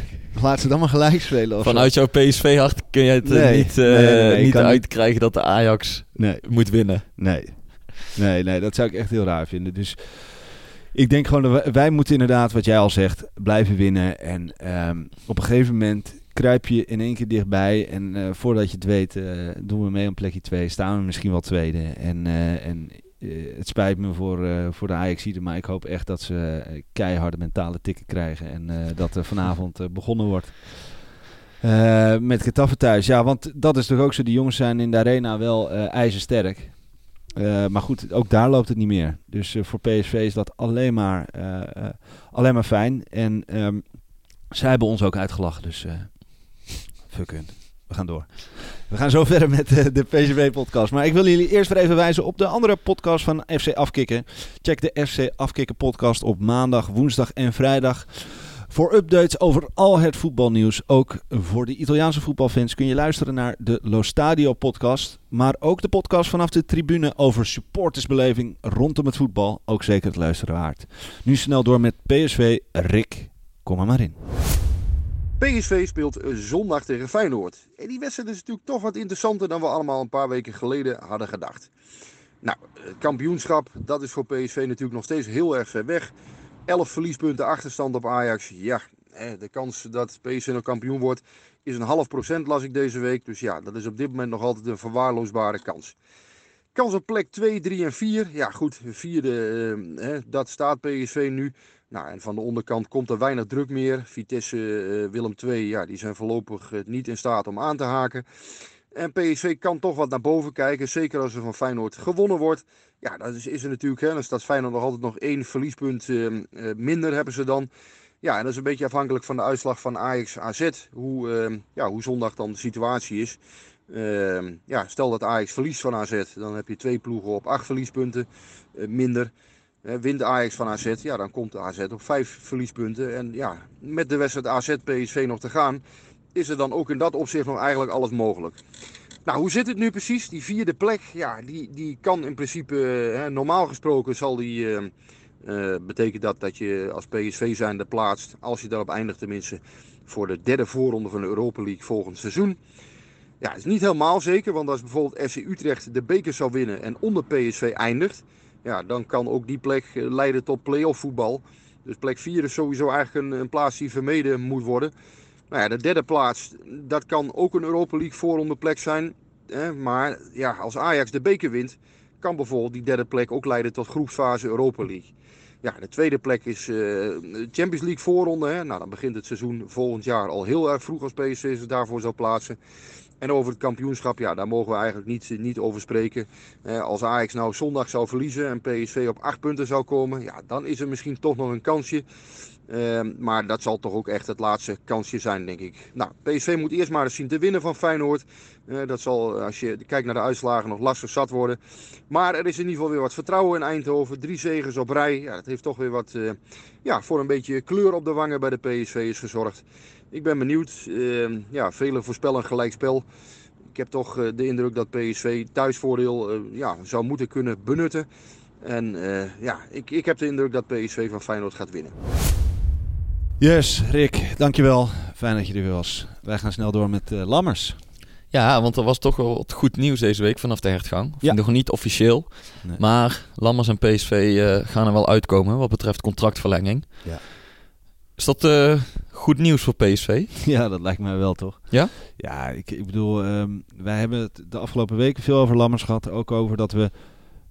Laat ze dan maar gelijk spelen. Of zo. vanuit jouw PSV-hart kun je het eh, Nee. niet, eh, Nee, nee, nee, ik niet kan uitkrijgen dat de Ajax Nee. moet winnen. Nee. Nee, nee, dat zou ik echt heel raar vinden. Dus ik denk gewoon dat wij, wij moeten inderdaad, wat jij al zegt, blijven winnen. En ehm, op een gegeven moment kruip je in één keer dichtbij. En eh, voordat je het weet, eh, doen we mee om plekje 2. Staan we misschien wel tweede. En, eh, en het spijt me voor, eh voor de Ajaxiden, maar ik hoop echt dat ze eh, keiharde mentale tikken krijgen. En eh, dat er vanavond eh, begonnen wordt. Eh, met Getafe thuis. Ja, want dat is toch ook zo. Die jongens zijn in de arena wel eh ijzersterk. Eh, maar goed, ook daar loopt het niet meer. Dus eh, voor PSV is dat alleen maar, eh, eh, alleen maar fijn. En ehm, zij hebben ons ook uitgelachen. Dus eh fuck hun. We gaan door. We gaan zo verder met eh, de PSV-podcast. Maar ik wil jullie eerst weer even wijzen op de andere podcast van FC Afkikken. Check de FC Afkikken podcast op maandag, woensdag en vrijdag. Voor updates over al het voetbalnieuws, ook voor de Italiaanse voetbalfans, kun je luisteren naar de Lo Stadio podcast. Maar ook de podcast vanaf de tribune over supportersbeleving rondom het voetbal. Ook zeker het luisteren waard. Nu snel door met PSV. Rick, kom er maar in. PSV speelt eh, zondag tegen Feyenoord. En die wedstrijd is natuurlijk toch wat interessanter dan we allemaal een paar weken geleden hadden gedacht. Nou, het kampioenschap, dat is voor PSV natuurlijk nog steeds heel erg ver weg. 11 verliespunten achterstand op Ajax. Ja, eh, de kans dat PSV nog kampioen wordt is een half procent, las ik deze week. Dus ja, dat is op dit moment nog altijd een verwaarloosbare kans. Kans op plek 2, 3 en 4. Ja, goed, vierde, eh, dat staat PSV nu. Nou, en van de onderkant komt er weinig druk meer. Vitesse, eh, Willem II, ja, die zijn voorlopig eh, niet in staat om aan te haken. En PSV kan toch wat naar boven kijken. Zeker als er van Feyenoord gewonnen wordt. Ja, dat is, is er natuurlijk. Hè, dan staat Feyenoord nog altijd nog één verliespunt eh, minder hebben ze dan. Ja, en dat is een beetje afhankelijk van de uitslag van Ajax AZ. Hoe, ja, hoe zondag dan de situatie is. Ja, stel dat Ajax verliest van AZ. Dan heb je twee ploegen op acht verliespunten minder. Wint Ajax van AZ, ja, dan komt de AZ op vijf verliespunten. En ja, met de wedstrijd AZ-PSV nog te gaan, is er dan ook in dat opzicht nog eigenlijk alles mogelijk. Nou, hoe zit het nu precies? Die vierde plek, ja, die, die kan in principe, hè, normaal gesproken zal die, eh, betekent dat dat je als PSV zijnde plaatst, als je daarop eindigt tenminste, voor de derde voorronde van de Europa League volgend seizoen. Ja, is niet helemaal zeker, want als bijvoorbeeld FC Utrecht de beker zou winnen en onder PSV eindigt, ja, dan kan ook die plek eh, leiden tot play-off voetbal. Dus plek 4 is sowieso eigenlijk een, een plaats die vermeden moet worden. Nou ja, de derde plaats, dat kan ook een Europa League voorronde plek zijn. Hè, maar ja, als Ajax de beker wint, kan bijvoorbeeld die derde plek ook leiden tot groepsfase Europa League. Ja, de tweede plek is eh, Champions League voorronde. Hè. Nou, dan begint het seizoen volgend jaar al heel erg vroeg als PSV zich daarvoor zou plaatsen. En over het kampioenschap, ja, daar mogen we eigenlijk niet, niet over spreken. Eh, als Ajax nou zondag zou verliezen en PSV op acht punten zou komen, ja, dan is er misschien toch nog een kansje. Eh, maar dat zal toch ook echt het laatste kansje zijn, denk ik. Nou, PSV moet eerst maar eens zien te winnen van Feyenoord. Eh, dat zal, als je kijkt naar de uitslagen, nog lastig zat worden. Maar er is in ieder geval weer wat vertrouwen in Eindhoven. Drie zegens op rij. Ja, dat heeft toch weer wat eh, ja, voor een beetje kleur op de wangen bij de PSV'ers gezorgd. Ik ben benieuwd. Eh, ja, velen voorspellen gelijkspel. Ik heb toch eh, de indruk dat PSV thuisvoordeel eh, ja, zou moeten kunnen benutten. En eh, ja, ik, ik heb de indruk dat PSV van Feyenoord gaat winnen. Yes, Rick, dankjewel. Fijn dat je er weer was. Wij gaan snel door met eh, Lammers. Ja, want er was toch wel wat goed nieuws deze week vanaf de hertgang. Of Ja. Nog niet officieel. Nee. Maar Lammers en PSV eh, gaan er wel uitkomen wat betreft contractverlenging. Ja. Is dat eh, goed nieuws voor PSV? Ja, dat lijkt mij wel toch? Ja? Ja, ik, ik bedoel, ehm, wij hebben het de afgelopen weken veel over Lammers gehad. Ook over dat we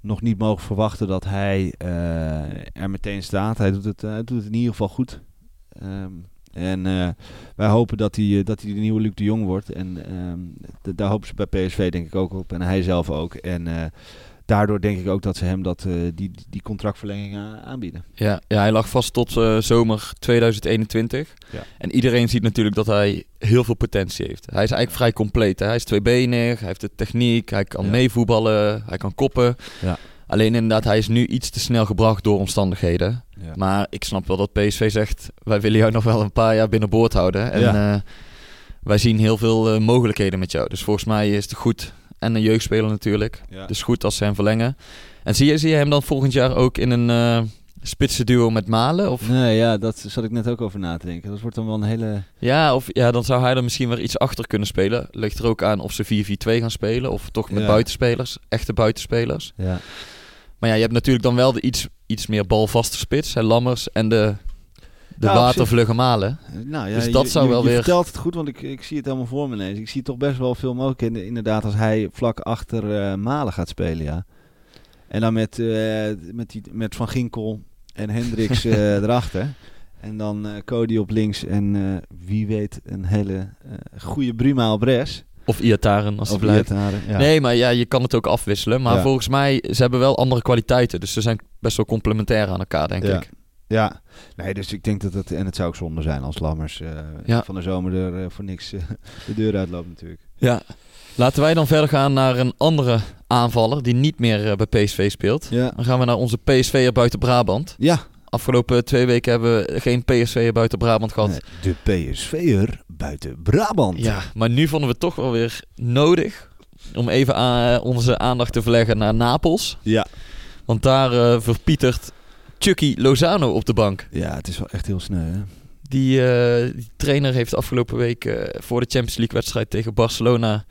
nog niet mogen verwachten dat hij eh, er meteen staat. Hij doet het, hij doet het in ieder geval goed. Ehm, en eh, wij hopen dat hij, eh, dat hij de nieuwe Luc de Jong wordt. En ehm, daar hopen ze bij PSV denk ik ook op. En hij zelf ook. En eh, daardoor denk ik ook dat ze hem dat, eh, die, die contractverlenging a- aanbieden. Ja, ja hij lag vast tot eh, zomer 2021. Ja. En iedereen ziet natuurlijk dat hij heel veel potentie heeft. Hij is eigenlijk vrij compleet. Hè? Hij is tweebenig, hij heeft de techniek, hij kan Ja. meevoetballen, hij kan koppen. Ja. Alleen inderdaad, hij is nu iets te snel gebracht door omstandigheden. Ja. Maar ik snap wel dat PSV zegt, wij willen jou nog wel een paar jaar binnenboord houden. En Ja. eh, wij zien heel veel eh, mogelijkheden met jou. Dus volgens mij is het goed. En een jeugdspeler natuurlijk. Ja. Dus goed als ze hem verlengen. En zie je, zie je hem dan volgend jaar ook in een eh spitse duo met Malen? Of, Nee, ja, dat zat ik net ook over na te denken. Dat wordt dan wel een hele... ja, of ja, dan zou hij er misschien weer iets achter kunnen spelen. Ligt er ook aan of ze 4-4-2 gaan spelen. Of toch met Ja. buitenspelers. Echte buitenspelers. Ja. Maar ja, je hebt natuurlijk dan wel de iets, iets meer balvaste spits. Hè, Lammers en de, de op watervlugge Malen. Nou ja, Dus dat je, zou je- wel je weer- vertelt het goed, want ik, ik zie het helemaal voor me ineens. Ik zie toch best wel veel mogelijkheden, inderdaad, als hij vlak achter eh, Malen gaat spelen, ja. En dan met, eh, met, die, met Van Ginkel en Hendricks eh, erachter. En dan Cody op links en wie weet een hele goede Bruma op rechts. Of Iataren als Of blijft. Iataren, ja. Nee, maar ja, je kan het ook afwisselen. Maar Ja. volgens mij, ze hebben wel andere kwaliteiten. Dus ze zijn best wel complementair aan elkaar, denk ik. Ja, nee, dus ik denk dat het, en het zou ook zonde zijn als Lammers eh, Ja. van de zomer er eh, voor niks eh, de deur uitloopt natuurlijk. Ja. Laten wij dan verder gaan naar een andere aanvaller die niet meer bij PSV speelt. Ja. Dan gaan we naar onze PSV'er buiten Brabant. Ja, Afgelopen twee weken hebben we geen PSV'er buiten Brabant gehad. de PSV'er buiten Brabant. Ja, maar nu vonden we het toch wel weer nodig om even a- onze aandacht te verleggen naar Napels. Ja. Want daar verpietert Chucky Lozano op de bank. Ja, het is wel echt heel hè? Die, eh, die trainer heeft afgelopen week eh, voor de Champions League wedstrijd tegen Barcelona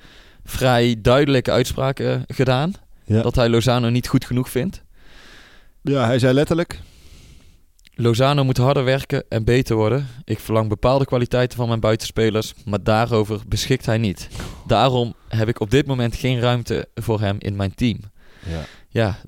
vrij duidelijke uitspraken gedaan. Ja. Dat hij Lozano niet goed genoeg vindt. ja, hij zei letterlijk. Lozano moet harder werken en beter worden. Ik verlang bepaalde kwaliteiten van mijn buitenspelers, maar daarover beschikt hij niet. Daarom heb ik op dit moment geen ruimte voor hem in mijn team. Ja. Ja,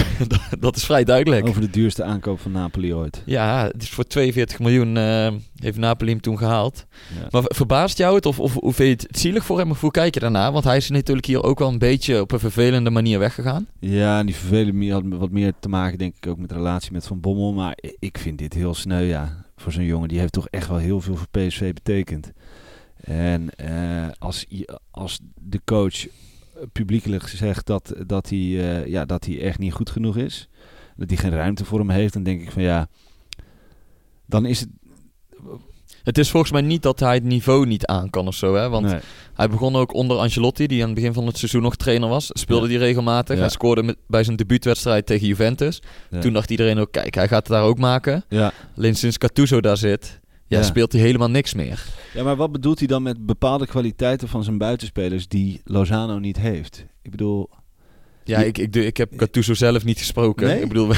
dat is vrij duidelijk. Over de duurste aankoop van Napoli ooit. Ja, het is voor 42 miljoen eh, heeft Napoli hem toen gehaald. Ja. Maar ver- verbaast jou het of, of hoe vind je het zielig voor hem of hoe kijk je daarna? Want hij is natuurlijk hier ook wel een beetje op een vervelende manier weggegaan. Ja, en die vervelende meer had wat meer te maken, denk ik, ook met de relatie met Van Bommel. Maar ik vind dit heel sneu, ja. Voor zo'n jongen, die heeft toch echt wel heel veel voor PSV betekend. En eh, als, als de coach publiekelijk zegt dat, dat, hij, eh, ja, dat hij echt niet goed genoeg is, dat hij geen ruimte voor hem heeft, dan denk ik van ja, dan is het... Het is volgens mij niet dat hij het niveau niet aan kan of zo. Hè? Want nee. hij begon ook onder Ancelotti, die aan het begin van het seizoen nog trainer was. Speelde Ja. die regelmatig. Ja. Hij scoorde met, bij zijn debuutwedstrijd tegen Juventus. Ja. Toen dacht iedereen ook, kijk, hij gaat het daar ook maken. Ja. Alleen sinds Gattuso daar zit, ja, Ja. speelt hij helemaal niks meer. ja, maar wat bedoelt hij dan met bepaalde kwaliteiten van zijn buitenspelers die Lozano niet heeft? Ik bedoel... Ja, ik, ik, ik heb Gattuso zelf niet gesproken. Nee? Ik bedoel,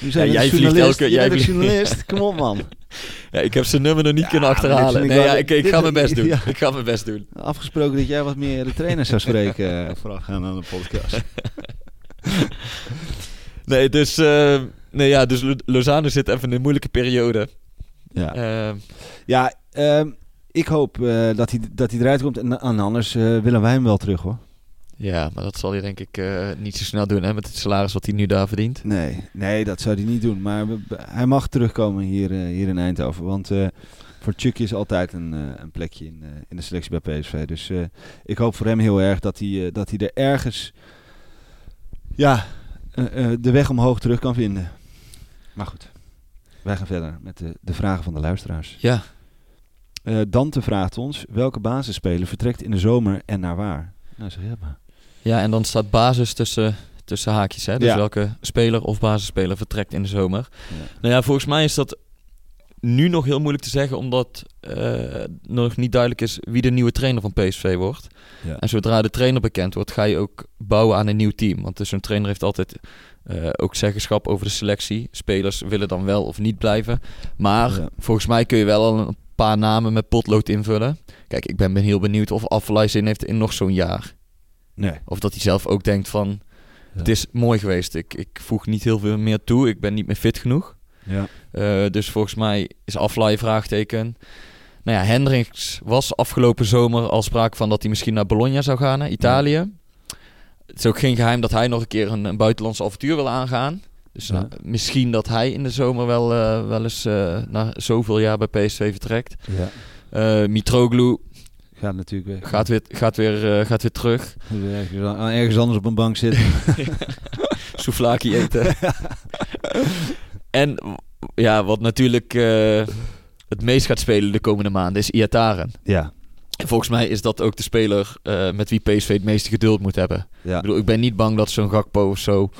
Ja, jij vliegt journalist. elke- jij bent journalist. Kom op, man. ja, ik heb zijn nummer nog niet Ja, kunnen achterhalen. ik Nee, wel- ja, ik, ik ga mijn best doen. ja. Ik ga mijn best doen. Afgesproken dat jij wat meer de trainer zou spreken eh, voorafgaan aan de podcast. Nee, dus, eh, nee, ja, dus Lo- Lozano zit even in een moeilijke periode. Ja, Eh, ja ehm, ik hoop eh, dat, hij, dat hij eruit komt. En, en anders eh, willen wij hem wel terug, hoor. ja, maar dat zal hij denk ik eh, niet zo snel doen hè, met het salaris wat hij nu daar verdient. Nee, nee, dat zou hij niet doen. Maar hij mag terugkomen hier, hier in Eindhoven. Want voor Chucky is altijd een, een plekje in, in de selectie bij PSV. Dus ik hoop voor hem heel erg dat hij, dat hij er ergens ja, de weg omhoog terug kan vinden. Maar goed, wij gaan verder met de, de vragen van de luisteraars. Ja, Eh, Dante vraagt ons, welke basisspeler vertrekt in de zomer en naar waar? Nou, zeg jij maar. ja en dan staat basis tussen, tussen haakjes. Hè? Dus Ja. welke speler of basisspeler vertrekt in de zomer. Ja. Nou ja, volgens mij is dat nu nog heel moeilijk te zeggen, omdat eh, nog niet duidelijk is wie de nieuwe trainer van PSV wordt. Ja. En zodra de trainer bekend wordt, ga je ook bouwen aan een nieuw team. Want dus zo'n trainer heeft altijd eh, ook zeggenschap over de selectie. Spelers willen dan wel of niet blijven. Maar Ja. volgens mij kun je wel al een paar namen met potlood invullen. Kijk, ik ben ben heel benieuwd of Affelay zin heeft in nog zo'n jaar. Nee. Of dat hij zelf ook denkt van, Ja. het is mooi geweest. Ik, ik voeg niet heel veel meer toe. Ik ben niet meer fit genoeg. Ja. Eh, dus volgens mij is Aflaai vraagteken. Nou ja, Hendricks was afgelopen zomer al sprake van dat hij misschien naar Bologna zou gaan, naar Italië. Het is ook geen geheim dat hij nog een keer een, een buitenlands avontuur wil aangaan. Dus Ja. nou, misschien dat hij in de zomer wel, eh, wel eens eh, na zoveel jaar bij PSV vertrekt. ja. Eh Mitroglou Gaat natuurlijk weg. gaat weer, gaat, weer, gaat weer terug. Ergens, ergens anders op een bank zitten. Souvlaki eten. en ja, wat natuurlijk eh, het meest gaat spelen de komende maanden is Iataren. ja. En volgens mij is dat ook de speler eh, met wie PSV het meeste geduld moet hebben. Ja. Ik bedoel, ik ben niet bang dat zo'n Gakpo of zo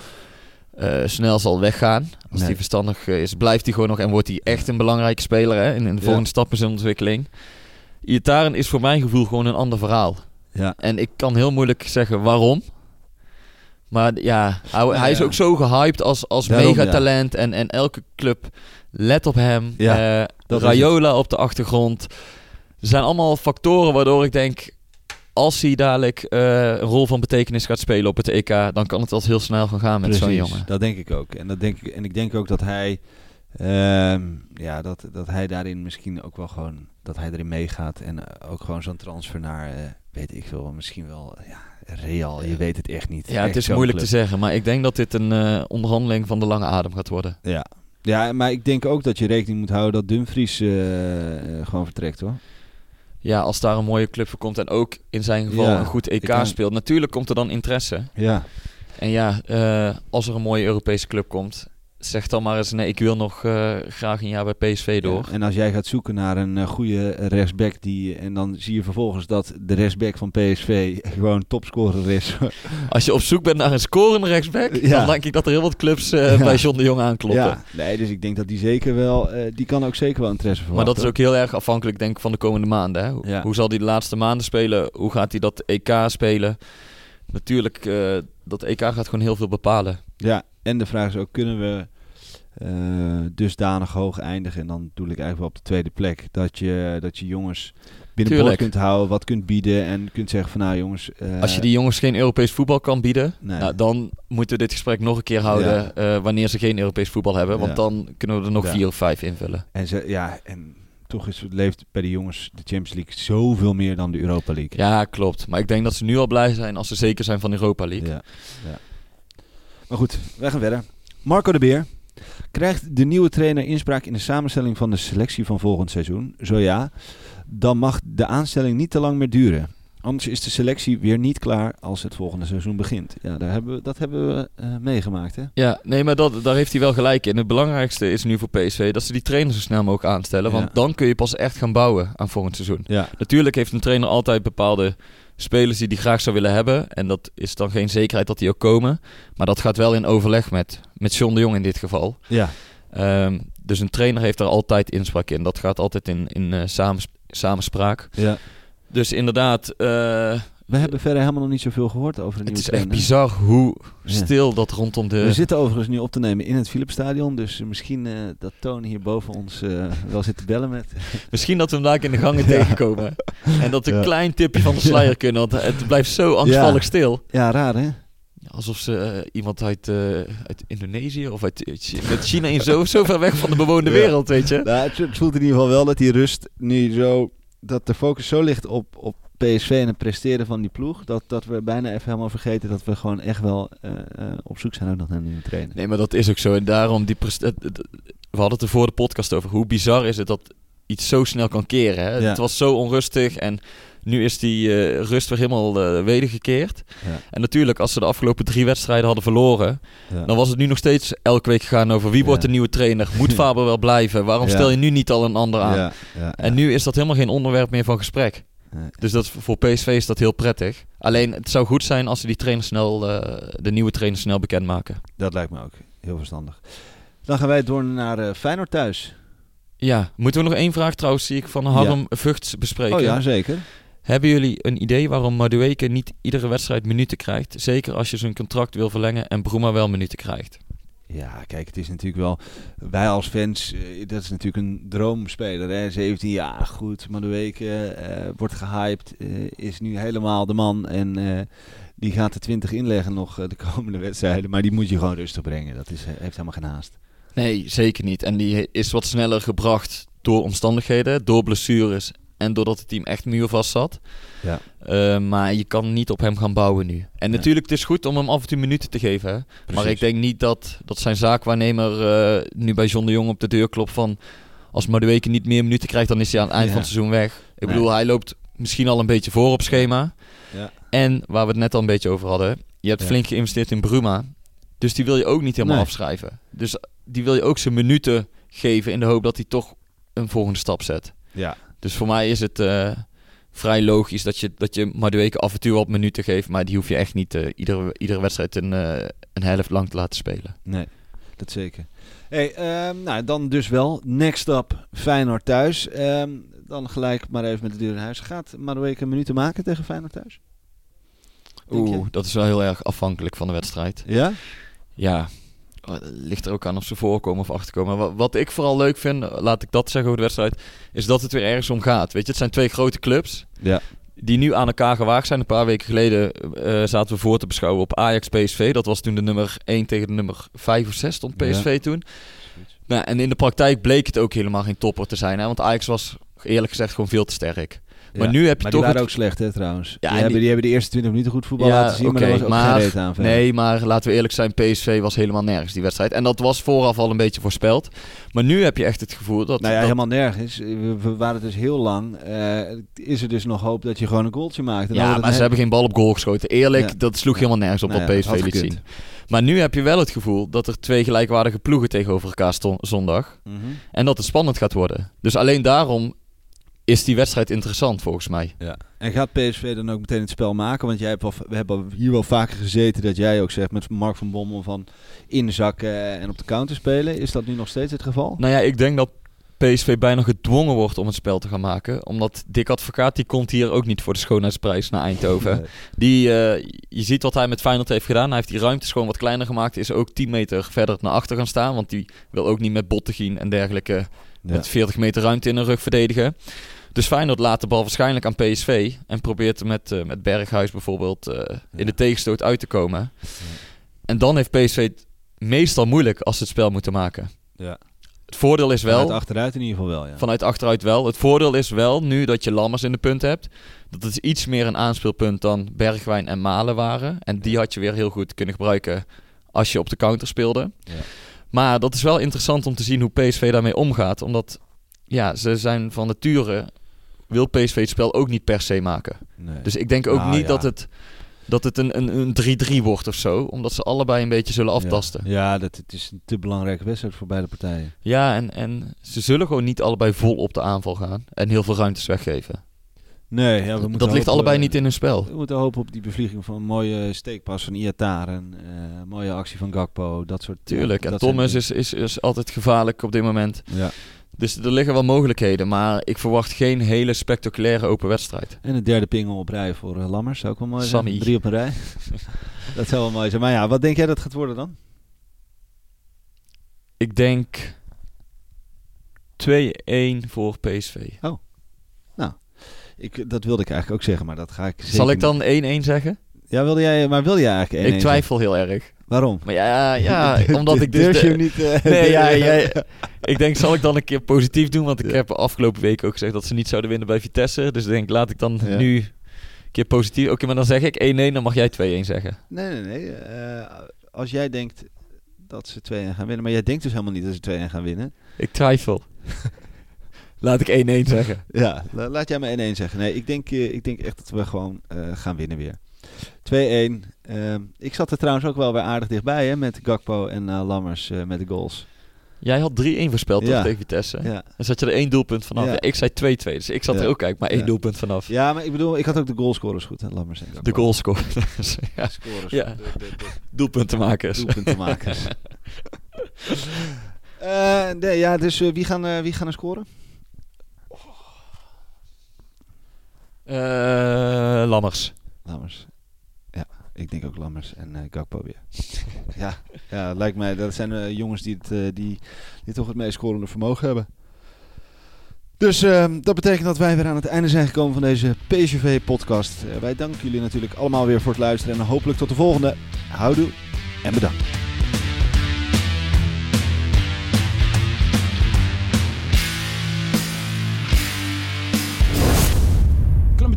eh, snel zal weggaan. Als Nee. hij verstandig is, blijft hij gewoon nog en wordt hij echt een belangrijke speler hè, in, in de volgende stap in zijn ontwikkeling. Iataren is voor mijn gevoel gewoon een ander verhaal. Ja. En ik kan heel moeilijk zeggen waarom. Maar ja, hij, hij is ook zo gehyped als, als Daarom, megatalent. En, en elke club let op hem. Ja, Eh, is Rayola op de achtergrond. Er zijn allemaal factoren waardoor ik denk... als hij dadelijk eh, een rol van betekenis gaat spelen op het EK... dan kan het wel heel snel gaan gaan met zo'n jongen. Dat denk ik ook. En, dat denk ik, en ik denk ook dat hij, ehm, ja, dat, dat hij daarin misschien ook wel gewoon, dat hij erin meegaat. En eh, ook gewoon zo'n transfer naar, weet ik veel, misschien wel, ja, Real, je weet het echt niet. Ja, het is moeilijk club. te zeggen. Maar ik denk dat dit een eh, onderhandeling van de lange adem gaat worden. Ja. ja, maar ik denk ook dat je rekening moet houden dat Dumfries eh, eh, gewoon vertrekt hoor. Ja, als daar een mooie club voor komt... en ook in zijn geval Ja, een goed EK kan- speelt... natuurlijk komt er dan interesse. Ja, En ja, als er een mooie Europese club komt, zeg dan maar eens nee, ik wil nog eh, graag een jaar bij PSV door. Ja, en als jij gaat zoeken naar een eh, goede rechtsback die en dan zie je vervolgens dat de rechtsback van PSV gewoon topscorer is. Als je op zoek bent naar een scorende rechtsback, Ja. dan denk ik dat er heel wat clubs eh, Ja. bij John de Jong aankloppen. ja, nee, dus ik denk dat die zeker wel, die kan ook zeker wel interesse Maar verwachten. dat is ook heel erg afhankelijk denk ik van de komende maanden. Hè? Hoe, hoe zal hij de laatste maanden spelen? Hoe gaat hij dat EK spelen? Natuurlijk, dat EK gaat gewoon heel veel bepalen. Ja, en de vraag is ook, kunnen we eh, dusdanig hoog eindigen? En dan doe ik eigenlijk wel op de tweede plek. Dat je, dat je jongens binnen kunt houden, wat kunt bieden en kunt zeggen van nou jongens... eh, Als je die jongens geen Europees voetbal kan bieden, Nee. nou, dan moeten we dit gesprek nog een keer houden Ja. eh, wanneer ze geen Europees voetbal hebben. Want Ja. dan kunnen we er nog Ja. vier of vijf invullen. En, ze, ja, en toch is, leeft bij de jongens de Champions League zoveel meer dan de Europa League. Ja, klopt. Maar ik denk dat ze nu al blij zijn als ze zeker zijn van de Europa League. Ja, ja. Maar goed, wij gaan verder. Marco de Beer. Krijgt de nieuwe trainer inspraak in de samenstelling van de selectie van volgend seizoen? Zo ja, dan mag de aanstelling niet te lang meer duren. Anders is de selectie weer niet klaar als het volgende seizoen begint. Ja, daar hebben we, dat hebben we eh, meegemaakt. Hè? Ja, nee, maar dat, daar heeft hij wel gelijk in. Het belangrijkste is nu voor PSV dat ze die trainer zo snel mogelijk aanstellen. Want Ja. dan kun je pas echt gaan bouwen aan volgend seizoen. Ja, Natuurlijk heeft een trainer altijd bepaalde spelers die hij graag zou willen hebben. En dat is dan geen zekerheid dat die ook komen. Maar dat gaat wel in overleg met, met John de Jong in dit geval. ja, Ehm, dus een trainer heeft daar altijd inspraak in. Dat gaat altijd in, in samens- samenspraak. ja. Dus inderdaad, eh, We hebben verder helemaal nog niet zoveel gehoord over de het nieuwe is echt bizar hoe Ja. stil dat rondom de... We zitten overigens nu op te nemen in het Philipsstadion. Dus misschien eh, dat Toon hier boven ons eh, wel zit te bellen met... Misschien dat we hem daar in de gangen tegenkomen. En dat we een Ja. klein tipje van de sluier kunnen. Want het blijft zo angstvallig stil. Ja, raar hè? Alsof ze iemand uit, uit Indonesië of uit, uit China in zo, zo ver weg van de bewoonde wereld, weet je. Nou, het, het voelt in ieder geval wel dat die rust nu zo... Dat de focus zo ligt op, op PSV en het presteren van die ploeg... Dat, dat we bijna even helemaal vergeten dat we gewoon echt wel eh, eh, op zoek zijn ook nog naar een nieuwe trainer. Nee, maar dat is ook zo. En daarom, die we hadden het er voor de podcast over. Hoe bizar is het dat iets zo snel kan keren. Hè? Ja. Het was zo onrustig en nu is die eh, rust weer helemaal eh wedergekeerd. Ja. En natuurlijk, als ze de afgelopen drie wedstrijden hadden verloren... Ja. Dan was het nu nog steeds elke week gegaan over wie Ja. wordt de nieuwe trainer. Moet Faber wel blijven? Waarom Ja. stel je nu niet al een ander aan? Ja, ja, En nu is dat helemaal geen onderwerp meer van gesprek. Nee. Dus dat, voor PSV is dat heel prettig. Alleen het zou goed zijn als ze die trainer snel, eh, de nieuwe trainer snel bekendmaken. Dat lijkt me ook heel verstandig. Dan gaan wij door naar eh, Feyenoord thuis. Ja, moeten we nog één vraag trouwens, zie ik, van Harm Vugts bespreken. Oh ja, zeker. Hebben jullie een idee waarom Madueke niet iedere wedstrijd minuten krijgt? Zeker als je zijn contract wil verlengen en Bruma wel minuten krijgt. Ja, kijk, het is natuurlijk wel... Wij als fans, eh, dat is natuurlijk een droomspeler. Hè? 17 jaar, goed. Week eh, wordt gehyped. eh, is nu helemaal de man. En eh, die gaat de 20 inleggen nog de komende wedstrijden. Maar die moet je gewoon rustig brengen. Dat is, heeft helemaal geen haast. Nee, zeker niet. En die is wat sneller gebracht door omstandigheden, door blessures en doordat het team echt muurvast zat. Ja. Eh, maar je kan niet op hem gaan bouwen nu. En Nee. natuurlijk, het is goed om hem af en toe minuten te geven. Hè? Maar ik denk niet dat, dat zijn zaakwaarnemer eh, nu bij John de Jong op de deur klopt van... Als Madueke niet meer minuten krijgt, dan is hij aan het eind Ja. van het seizoen weg. Ik Nee. bedoel, hij loopt misschien al een beetje voor op schema. Ja. En waar we het net al een beetje over hadden, je hebt Ja. flink geïnvesteerd in Bruma. Dus die wil je ook niet helemaal Nee. afschrijven. Dus die wil je ook zijn minuten geven in de hoop dat hij toch een volgende stap zet. Ja. Dus voor mij is het eh, vrij logisch dat je, dat je Madueke af en toe wat minuten geeft. Maar die hoef je echt niet eh, iedere, iedere wedstrijd een, eh, een helft lang te laten spelen. Nee, dat zeker. Hey, ehm, nou, dan dus wel. Next up, Feyenoord thuis. Ehm, dan gelijk maar even met de deur in huis. Gaat Madueke minuten maken tegen Feyenoord thuis? Oeh, dat is wel heel erg afhankelijk van de wedstrijd. Ja? Ja, ligt er ook aan of ze voorkomen of achterkomen. Wat, wat ik vooral leuk vind, eh, laat ik dat zeggen over de wedstrijd, is dat het weer ergens om gaat. Weet je, het zijn twee grote clubs Ja. die nu aan elkaar gewaagd zijn. Een paar weken geleden eh, zaten we voor te beschouwen op Ajax PSV. Dat was toen de nummer 1 tegen de nummer 5 of 6 stond PSV toen. Nou, en in de praktijk bleek het ook helemaal geen topper te zijn. Hè? Want Ajax was eerlijk gezegd gewoon veel te sterk. Maar nu heb je maar toch die waren het- ook slecht, hè, trouwens. Ja, die, en hebben, die- die hebben de eerste 20 minuten goed voetbal laten zien, maar was ook maar- geen reet aan. verder. Nee, maar laten we eerlijk zijn, PSV was helemaal nergens die wedstrijd. En dat was vooraf al een beetje voorspeld. Maar nu heb je echt het gevoel dat... Nou ja, dat- helemaal nergens. We, we waren dus heel lang. eh, is er dus nog hoop dat je gewoon een goaltje maakt? En Ja, maar ze hebben geen bal op goal geschoten. Eerlijk, dat sloeg helemaal nergens op Nou wat ja, PSV liet zien. Maar nu heb je wel het gevoel dat er twee gelijkwaardige ploegen tegenover elkaar stonden zondag. Mhm. En dat het spannend gaat worden. Dus alleen daarom is die wedstrijd interessant volgens mij. Ja. En gaat PSV dan ook meteen het spel maken? Want jij hebt we hebben hier wel vaker gezeten dat jij ook zegt met Mark van Bommel van inzakken en op de counter spelen. Is dat nu nog steeds het geval? Nou ja, ik denk dat PSV bijna gedwongen wordt om het spel te gaan maken. Omdat Dick Advocaat, die komt hier ook niet voor de schoonheidsprijs naar Eindhoven. Nee. Die, eh, je ziet wat hij met Feyenoord heeft gedaan. Hij heeft die ruimtes gewoon wat kleiner gemaakt. Is ook 10 meter verder naar achter gaan staan. Want die wil ook niet met Bottegien en dergelijke Ja. met 40 meter ruimte in de rug verdedigen. Dus Feyenoord laat de bal waarschijnlijk aan PSV. En probeert met, eh, met Berghuis bijvoorbeeld eh, in de tegenstoot uit te komen. En dan heeft PSV het meestal moeilijk als ze het spel moeten maken. Ja. Het voordeel is wel... Vanuit achteruit in ieder geval wel, ja. Vanuit achteruit wel. Het voordeel is wel, nu dat je Lammers in de punt hebt, dat het iets meer een aanspeelpunt dan Bergwijn en Malen waren. En die had je weer heel goed kunnen gebruiken als je op de counter speelde. Ja. Maar dat is wel interessant om te zien hoe PSV daarmee omgaat. Omdat, ja, ze zijn van nature, wil PSV het spel ook niet per se maken. Nee. Dus ik denk ook Nou, niet ja. dat het, dat het een, een, een 3-3 wordt of zo. Omdat ze allebei een beetje zullen aftasten. Ja, ja dat, het is een te belangrijke wedstrijd voor beide partijen. Ja, en, en ze zullen gewoon niet allebei vol op de aanval gaan. En heel veel ruimtes weggeven. Nee, ja, we moeten dat ligt allebei niet in hun spel. We moeten hopen op die bevlieging van een mooie steekpas van Iataren. eh mooie actie van Gakpo, dat soort Tuurlijk. ja, en dat Thomas is, is, is altijd gevaarlijk op dit moment. Ja. Dus er liggen wel mogelijkheden. Maar ik verwacht geen hele spectaculaire open wedstrijd. En een derde pingel op rij voor eh, Lammers, zou ook wel mooi Sammy. zijn. Drie op een rij. dat zou wel mooi zijn. Maar ja, wat denk jij dat het gaat worden dan? Ik denk 2-1 voor PSV. Ik, dat wilde ik eigenlijk ook zeggen, maar dat ga ik zeker Zal ik dan 1-1 zeggen? Ja, wilde jij, maar wil jij eigenlijk 1-1 ik twijfel heel erg. Waarom? Maar ja, ja omdat ik dus... Je niet... eh, Nee, ja, ja, ik denk, zal ik dan een keer positief doen? Want ik heb afgelopen week ook gezegd dat ze niet zouden winnen bij Vitesse. Dus ik denk, laat ik dan nu een keer positief... Oké, maar dan zeg ik 1-1, dan mag jij 2-1 zeggen. Nee, nee, nee. eh, als jij denkt dat ze 2-1 gaan winnen, maar jij denkt dus helemaal niet dat ze 2-1 gaan winnen. Ik twijfel. laat ik 1-1 zeggen. Ja, la- laat jij me 1-1 zeggen. Nee, ik denk, eh, ik denk echt dat we gewoon eh, gaan winnen weer. 2-1. Ehm, ik zat er trouwens ook wel weer aardig dichtbij hè, met Gakpo en eh, Lammers eh, met de goals. Jij had 3-1 voorspeld Ja. tegen Vitesse. Ja. Dan zat je er één doelpunt vanaf. Ja. Ja, ik zei 2-2, dus ik zat Ja. er ook eigenlijk maar één Ja. doelpunt vanaf. ja, maar ik bedoel, ik had ook de goalscorers goed. Hè, Lammers en Gakpo. De goalscore. ja, Scorers. Ja. De, de, de doelpuntenmakers. doelpuntenmakers. Eh, nee, ja, dus wie, gaan, eh, wie gaan er scoren? Eh, Lammers. Lammers. Ik denk ook Lammers en eh Gakpo weer. ja, ja, lijkt mij. Dat zijn eh, jongens die, het, eh, die, die toch het meest scorende vermogen hebben. Dus eh, dat betekent dat wij weer aan het einde zijn gekomen van deze PSV-podcast. Wij danken jullie natuurlijk allemaal weer voor het luisteren. En hopelijk tot de volgende. Houdoe en bedankt.